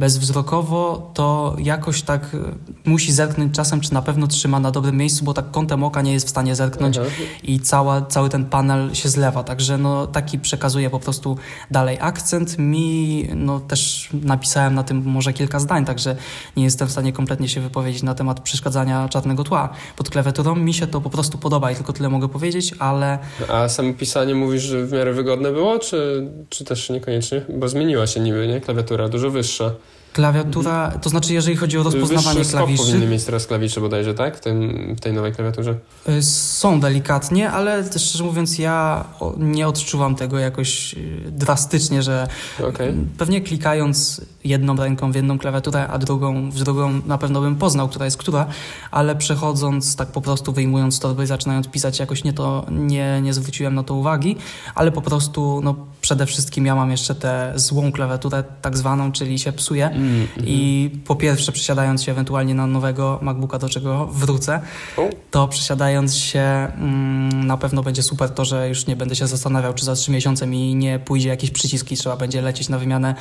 bezwzrokowo, to jakoś tak e, musi zerknąć czasem, czy na pewno trzyma na dobrym miejscu, bo tak kątem oka nie jest w stanie zerknąć mhm. i cała, cały ten panel się zlewa. Także no, taki przekazuje po prostu dalej akcent. Mi no, też napisałem na tym może kilka zdań, także nie jestem w stanie kompletnie się wypowiedzieć na temat przeszkadzania czarnego tła pod klawiaturą. Mi się to po prostu podoba i tylko tyle mogę powiedzieć, ale... A samo pisanie mówisz, że w miarę wygodne było, czy, czy też niekoniecznie? Bo zmieniła się niby, nie? Klawiatura dużo wyższa. Klawiatura, to znaczy jeżeli chodzi o rozpoznawanie Wyższy klawiszy... powinny mieć teraz klawisze bodajże, tak? W, tym, w tej nowej klawiaturze? Y, są delikatnie, ale szczerze mówiąc ja nie odczuwam tego jakoś y, drastycznie, że okay. pewnie klikając jedną ręką w jedną klawiaturę, a drugą w drugą na pewno bym poznał, która jest która, ale przechodząc tak po prostu wyjmując torby i zaczynając pisać jakoś nie to, nie, nie zwróciłem na to uwagi, ale po prostu no przede wszystkim ja mam jeszcze tę złą klawiaturę tak zwaną, czyli się psuje. Mm, i po pierwsze przesiadając się ewentualnie na nowego MacBooka, do czego wrócę, to przesiadając się mm, na pewno będzie super to, że już nie będę się zastanawiał, czy za trzy miesiące mi nie pójdzie jakiś przycisk i trzeba będzie lecieć na wymianę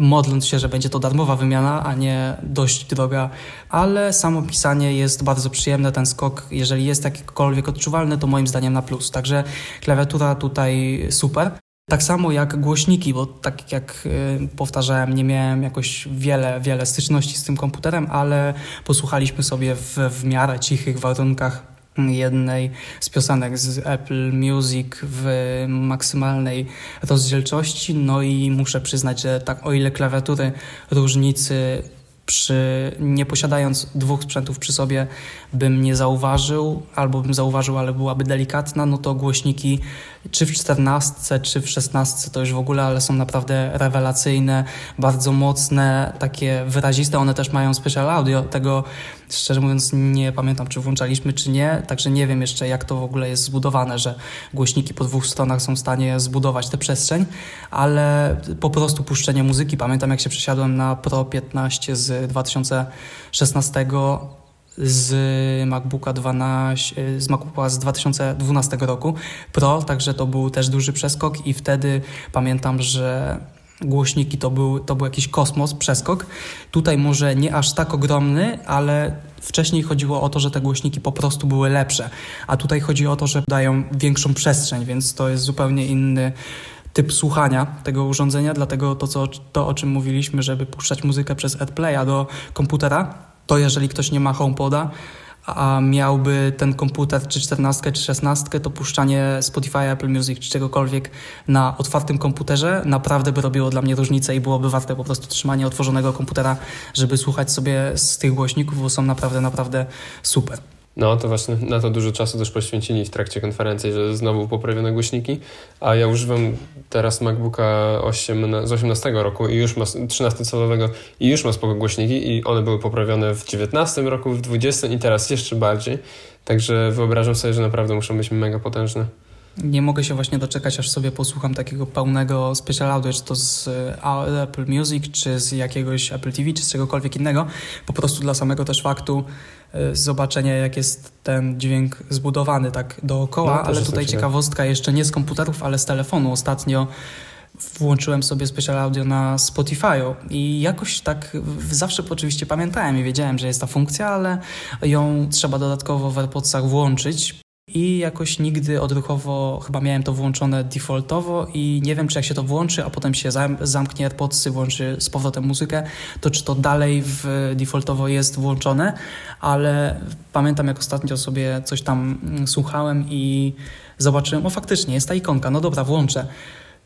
modląc się, że będzie to darmowa wymiana, a nie dość droga, ale samo pisanie jest bardzo przyjemne, ten skok, jeżeli jest jakikolwiek odczuwalny, to moim zdaniem na plus, także klawiatura tutaj super. Tak samo jak głośniki, bo tak jak y, powtarzałem, nie miałem jakoś wiele, wiele styczności z tym komputerem, ale posłuchaliśmy sobie w, w miarę cichych warunkach jednej z piosenek z Apple Music w maksymalnej rozdzielczości. No i muszę przyznać, że tak o ile klawiatury różnicy przy, nie posiadając dwóch sprzętów przy sobie bym nie zauważył, albo bym zauważył, ale byłaby delikatna, no to głośniki czy w 14, czy w 16 to już w ogóle, ale są naprawdę rewelacyjne, bardzo mocne, takie wyraziste. One też mają special audio. Tego szczerze mówiąc nie pamiętam, czy włączaliśmy, czy nie, także nie wiem jeszcze, jak to w ogóle jest zbudowane, że głośniki po dwóch stronach są w stanie zbudować tę przestrzeń, ale po prostu puszczenie muzyki. Pamiętam, jak się przesiadłem na Pro 15 z 2016 z MacBooka 12, z MacBooka z 2012 roku Pro, także to był też duży przeskok i wtedy pamiętam, że głośniki to był, to był jakiś kosmos, przeskok. Tutaj może nie aż tak ogromny, ale wcześniej chodziło o to, że te głośniki po prostu były lepsze, a tutaj chodzi o to, że dają większą przestrzeń, więc to jest zupełnie inny typ słuchania tego urządzenia, dlatego to, co, to o czym mówiliśmy, żeby puszczać muzykę przez AirPlaya do komputera, to jeżeli ktoś nie ma HomePoda, a miałby ten komputer czy 14 czy 16, to puszczanie Spotify, Apple Music czy czegokolwiek na otwartym komputerze naprawdę by robiło dla mnie różnicę i byłoby warte po prostu trzymanie otworzonego komputera, żeby słuchać sobie z tych głośników, bo są naprawdę, naprawdę super. No, to właśnie na to dużo czasu też poświęcili w trakcie konferencji, że znowu poprawiono głośniki, a ja używam teraz MacBooka 8, z 18 roku i już ma 13-calowego i już ma spoko głośniki i one były poprawione w 19 roku, w 20 i teraz jeszcze bardziej, także wyobrażam sobie, że naprawdę muszą być mega potężne. Nie mogę się właśnie doczekać, aż sobie posłucham takiego pełnego special audio, czy to z e, Apple Music, czy z jakiegoś Apple TV, czy z czegokolwiek innego. Po prostu dla samego też faktu e, zobaczenia, jak jest ten dźwięk zbudowany tak dookoła, No, ale tutaj ciekaw. ciekawostka jeszcze nie z komputerów, ale z telefonu. Ostatnio włączyłem sobie special audio na Spotify'u i jakoś tak zawsze oczywiście pamiętałem i wiedziałem, że jest ta funkcja, ale ją trzeba dodatkowo w AirPodsach włączyć i jakoś nigdy odruchowo chyba miałem to włączone defaultowo i nie wiem, czy jak się to włączy, a potem się zam- zamknie AirPodsy, włączy z powrotem muzykę, to czy to dalej w defaultowo jest włączone, ale pamiętam jak ostatnio sobie coś tam mm, słuchałem i zobaczyłem, o faktycznie jest ta ikonka, no dobra, włączę.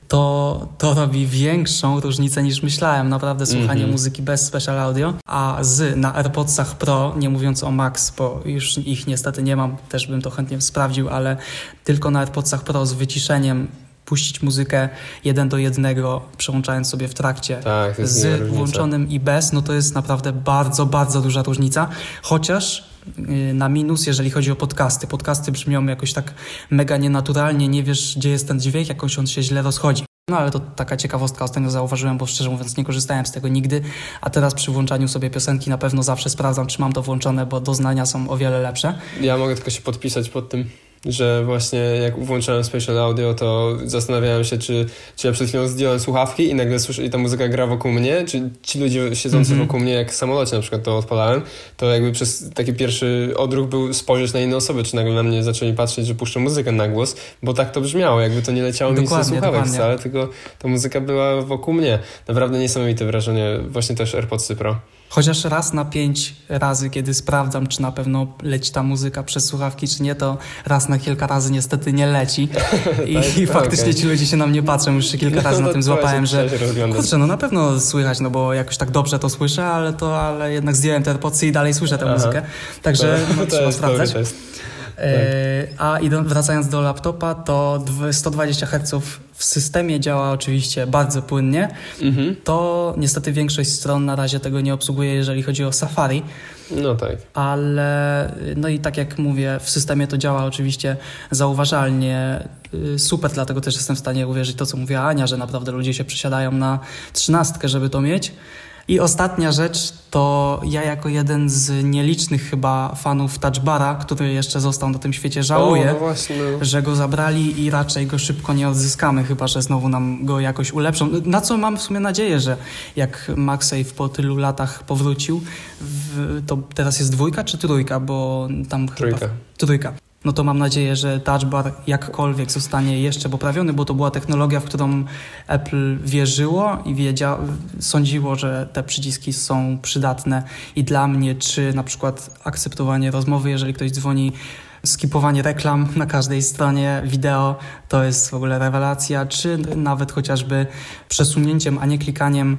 To, to robi większą różnicę niż myślałem. Naprawdę słuchanie Mhm. muzyki bez special audio, a z na AirPodsach Pro, nie mówiąc o Max, bo już ich niestety nie mam, też bym to chętnie sprawdził, ale tylko na AirPodsach Pro z wyciszeniem puścić muzykę jeden do jednego, przełączając sobie w trakcie Tak, z włączonym i bez, no to jest naprawdę bardzo, bardzo duża różnica. Chociaż na minus, jeżeli chodzi o podcasty. Podcasty brzmią jakoś tak mega nienaturalnie, nie wiesz, gdzie jest ten dźwięk, jakoś on się źle rozchodzi. No ale to taka ciekawostka, ostatnio zauważyłem, bo szczerze mówiąc nie korzystałem z tego nigdy, a teraz przy włączaniu sobie piosenki na pewno zawsze sprawdzam, czy mam to włączone, bo doznania są o wiele lepsze. Ja mogę tylko się podpisać pod tym, że właśnie jak włączałem Special Audio, to zastanawiałem się, czy, czy ja przed chwilą zdjąłem słuchawki i nagle słyszę, i ta muzyka gra wokół mnie, czy ci ludzie siedzący Mhm. wokół mnie, jak w samolocie na przykład to odpalałem, to jakby przez taki pierwszy odruch był spojrzeć na inne osoby, czy nagle na mnie zaczęli patrzeć, że puszczę muzykę na głos, bo tak to brzmiało, jakby to nie leciało mi Dokładnie, słuchawek dokładnie. wcale, tylko ta muzyka była wokół mnie. Naprawdę niesamowite wrażenie, właśnie też AirPodsy Pro. Chociaż raz na pięć razy, kiedy sprawdzam, czy na pewno leci ta muzyka przez słuchawki, czy nie, to raz na kilka razy niestety nie leci. <laughs> I, Tak? i <laughs> faktycznie Okej. ci ludzie się na mnie patrzą. Już się kilka razy No na tym złapałem, że kurczę, no na pewno słychać, no bo jakoś tak dobrze to słyszę, ale to, ale jednak zdjąłem te AirPodsy i dalej słyszę tę Aha. muzykę. Także to, no, <laughs> to trzeba jest, sprawdzać. Jest. E, a idą, wracając do laptopa, to dw- 120 Hz w systemie działa oczywiście bardzo płynnie. Mhm. To niestety większość stron na razie tego nie obsługuje, jeżeli chodzi o Safari. No tak. ale no i tak jak mówię, w systemie to działa oczywiście zauważalnie y, super, dlatego też jestem w stanie uwierzyć to, co mówiła Ania, że naprawdę ludzie się przesiadają na trzynastkę, żeby to mieć. I ostatnia rzecz to ja jako jeden z nielicznych chyba fanów Touchbara, który jeszcze został na tym świecie, żałuję, O, no właśnie, no. że go zabrali i raczej go szybko nie odzyskamy, chyba że znowu nam go jakoś ulepszą. Na co mam w sumie nadzieję, że jak MagSafe po tylu latach powrócił, w, to teraz jest dwójka czy trójka, bo tam Trójka. chyba... Trójka. No to mam nadzieję, że Touch Bar jakkolwiek zostanie jeszcze poprawiony, bo to była technologia, w którą Apple wierzyło i wiedzia, sądziło, że te przyciski są przydatne i dla mnie, czy na przykład akceptowanie rozmowy, jeżeli ktoś dzwoni, skipowanie reklam na każdej stronie wideo, to jest w ogóle rewelacja, czy nawet chociażby przesunięciem, a nie klikaniem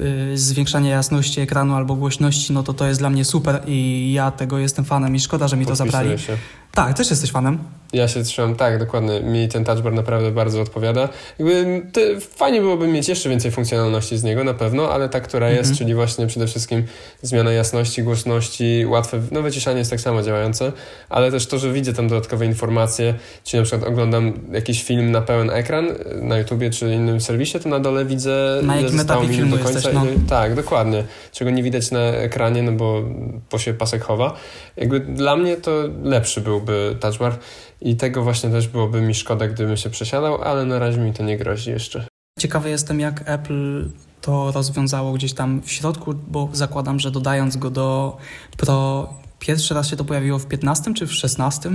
y, zwiększanie jasności ekranu albo głośności, no to to jest dla mnie super i ja tego jestem fanem i szkoda, że mi to Podpisuję zabrali. Się. Tak, też jesteś fanem. Ja się trzymam, tak, dokładnie. Mi ten touch bar naprawdę bardzo odpowiada. Jakby te, fajnie byłoby mieć jeszcze więcej funkcjonalności z niego na pewno, ale ta, która jest, Mhm. czyli właśnie przede wszystkim zmiana jasności, głośności, łatwe, no wyciszanie jest tak samo działające, ale też to, że widzę tam dodatkowe informacje, czyli na przykład oglądam jakiś film na pełen ekran y, na YouTubie czy innym serwisie, to na dole widzę Na jakim etapie filmu do końca. jesteś, no. Tak, dokładnie. Czego nie widać na ekranie, no bo, bo się pasek chowa. Jakby dla mnie to lepszy byłby touch bar i tego właśnie też byłoby mi szkoda, gdybym się przesiadał, ale na razie mi to nie grozi jeszcze. Ciekawy jestem, jak Apple to rozwiązało gdzieś tam w środku, bo zakładam, że dodając go do Pro, pierwszy raz się to pojawiło w 15 czy w 16?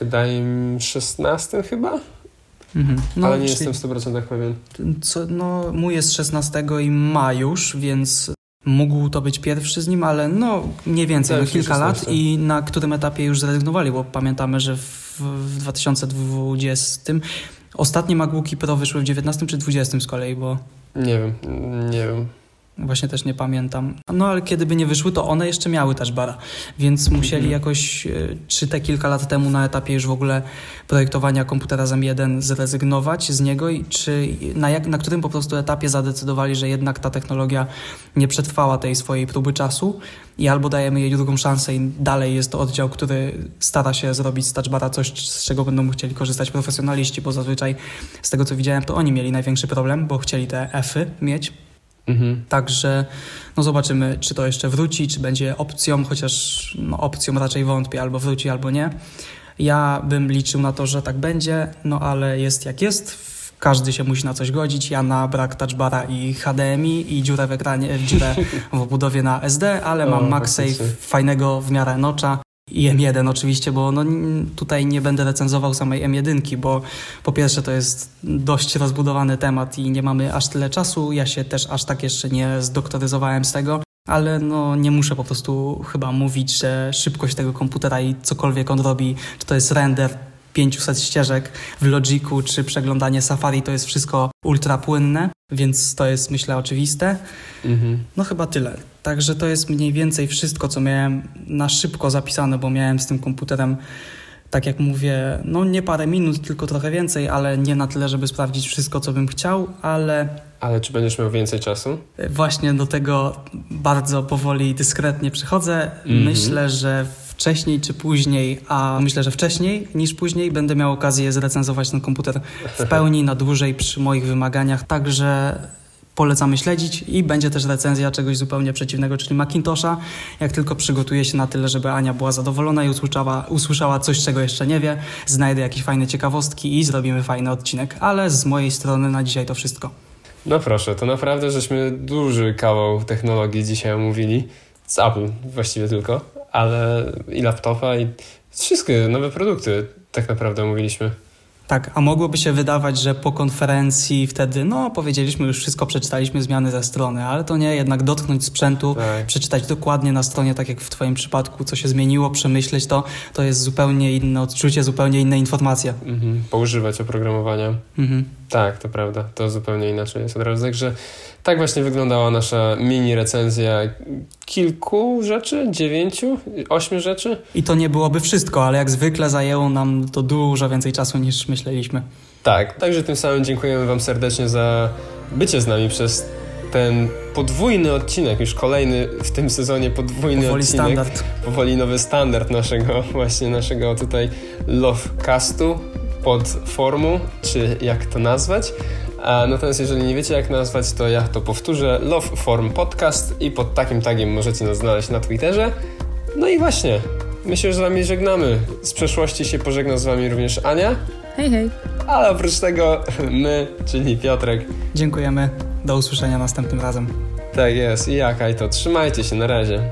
Wydaje mi 16 chyba, Mhm. No, ale nie jestem w 100% pewien. Co, no, mój jest 16 i ma już, więc mógł to być pierwszy z nim, ale no mniej więcej, no, Tak, kilka lat 16. i na którym etapie już zrezygnowali, bo pamiętamy, że w, w 2020 ostatnie MacBooki Pro wyszły w 19 czy 20 z kolei, bo Nie wiem, nie wiem. Właśnie też nie pamiętam. No ale kiedy by nie wyszły, to one jeszcze miały touch bara, więc musieli Mhm. jakoś, e, czy te kilka lat temu na etapie już w ogóle projektowania komputera z M1 zrezygnować z niego i czy na, jak, na którym po prostu etapie zadecydowali, że jednak ta technologia nie przetrwała tej swojej próby czasu i albo dajemy jej drugą szansę i dalej jest to oddział, który stara się zrobić z touch bara coś, z czego będą chcieli korzystać profesjonaliści, bo zazwyczaj z tego co widziałem, to oni mieli największy problem, bo chcieli te F-y mieć, Mhm. Także no zobaczymy, czy to jeszcze wróci, czy będzie opcją, chociaż no, opcją raczej wątpię, albo wróci, albo nie. Ja bym liczył na to, że tak będzie, no ale jest jak jest. Każdy się musi na coś godzić. Ja na brak touchbara i HDMI i dziurę w ekranie, dziurę w obudowie na SD, ale mam MagSafe fajnego w miarę nocza. I M1 oczywiście, bo no, tutaj nie będę recenzował samej M1, bo po pierwsze to jest dość rozbudowany temat i nie mamy aż tyle czasu. Ja się też aż tak jeszcze nie zdoktoryzowałem z tego, ale no nie muszę po prostu chyba mówić, że szybkość tego komputera i cokolwiek on robi, czy to jest render 500 ścieżek w Logiku, czy przeglądanie Safari, to jest wszystko ultra płynne, więc to jest myślę oczywiste. Mhm. No chyba tyle. Także to jest mniej więcej wszystko, co miałem na szybko zapisane, bo miałem z tym komputerem, tak jak mówię, no nie parę minut, tylko trochę więcej, ale nie na tyle, żeby sprawdzić wszystko, co bym chciał, ale Ale czy będziesz miał więcej czasu? właśnie do tego bardzo powoli i dyskretnie przychodzę. Mhm. Myślę, że wcześniej czy później, a myślę, że wcześniej niż później będę miał okazję zrecenzować ten komputer w <laughs> pełni, na dłużej przy moich wymaganiach, także polecamy śledzić i będzie też recenzja czegoś zupełnie przeciwnego, czyli Macintosha. Jak tylko przygotuję się na tyle, żeby Ania była zadowolona i usłyszała, usłyszała coś, czego jeszcze nie wie, znajdę jakieś fajne ciekawostki i zrobimy fajny odcinek. Ale z mojej strony na dzisiaj to wszystko. No proszę, to naprawdę żeśmy duży kawał technologii dzisiaj omówili. Z Apple właściwie tylko, ale i laptopa i wszystkie nowe produkty tak naprawdę omówiliśmy. Tak, a mogłoby się wydawać, że po konferencji wtedy, no powiedzieliśmy już wszystko, przeczytaliśmy zmiany ze strony, ale to nie, jednak dotknąć sprzętu, Tak. przeczytać dokładnie na stronie, tak jak w Twoim przypadku, co się zmieniło, przemyśleć to, to jest zupełnie inne odczucie, zupełnie inne informacje. Mhm. Poużywać oprogramowania. Mhm. Tak, to prawda. To zupełnie inaczej jest od razu. Także tak właśnie wyglądała nasza mini recenzja kilku rzeczy, dziewięciu, ośmiu rzeczy. I to nie byłoby wszystko, ale jak zwykle zajęło nam to dużo więcej czasu niż myśleliśmy. Tak, także tym samym dziękujemy Wam serdecznie za bycie z nami przez ten podwójny odcinek, już kolejny w tym sezonie podwójny Powoli odcinek. standard. Powoli nowy standard naszego, właśnie naszego tutaj Lovecastu pod formą, czy jak to nazwać. A natomiast jeżeli nie wiecie jak nazwać, to ja to powtórzę. Love Form Podcast i pod takim tagiem możecie nas znaleźć na Twitterze. No i właśnie, my się już z Wami żegnamy. Z przeszłości się pożegna z Wami również Ania, Hej, hej. ale oprócz tego <laughs> my, czyli Piotrek. Dziękujemy. Do usłyszenia następnym razem. Tak jest. I jak, to trzymajcie się, na razie.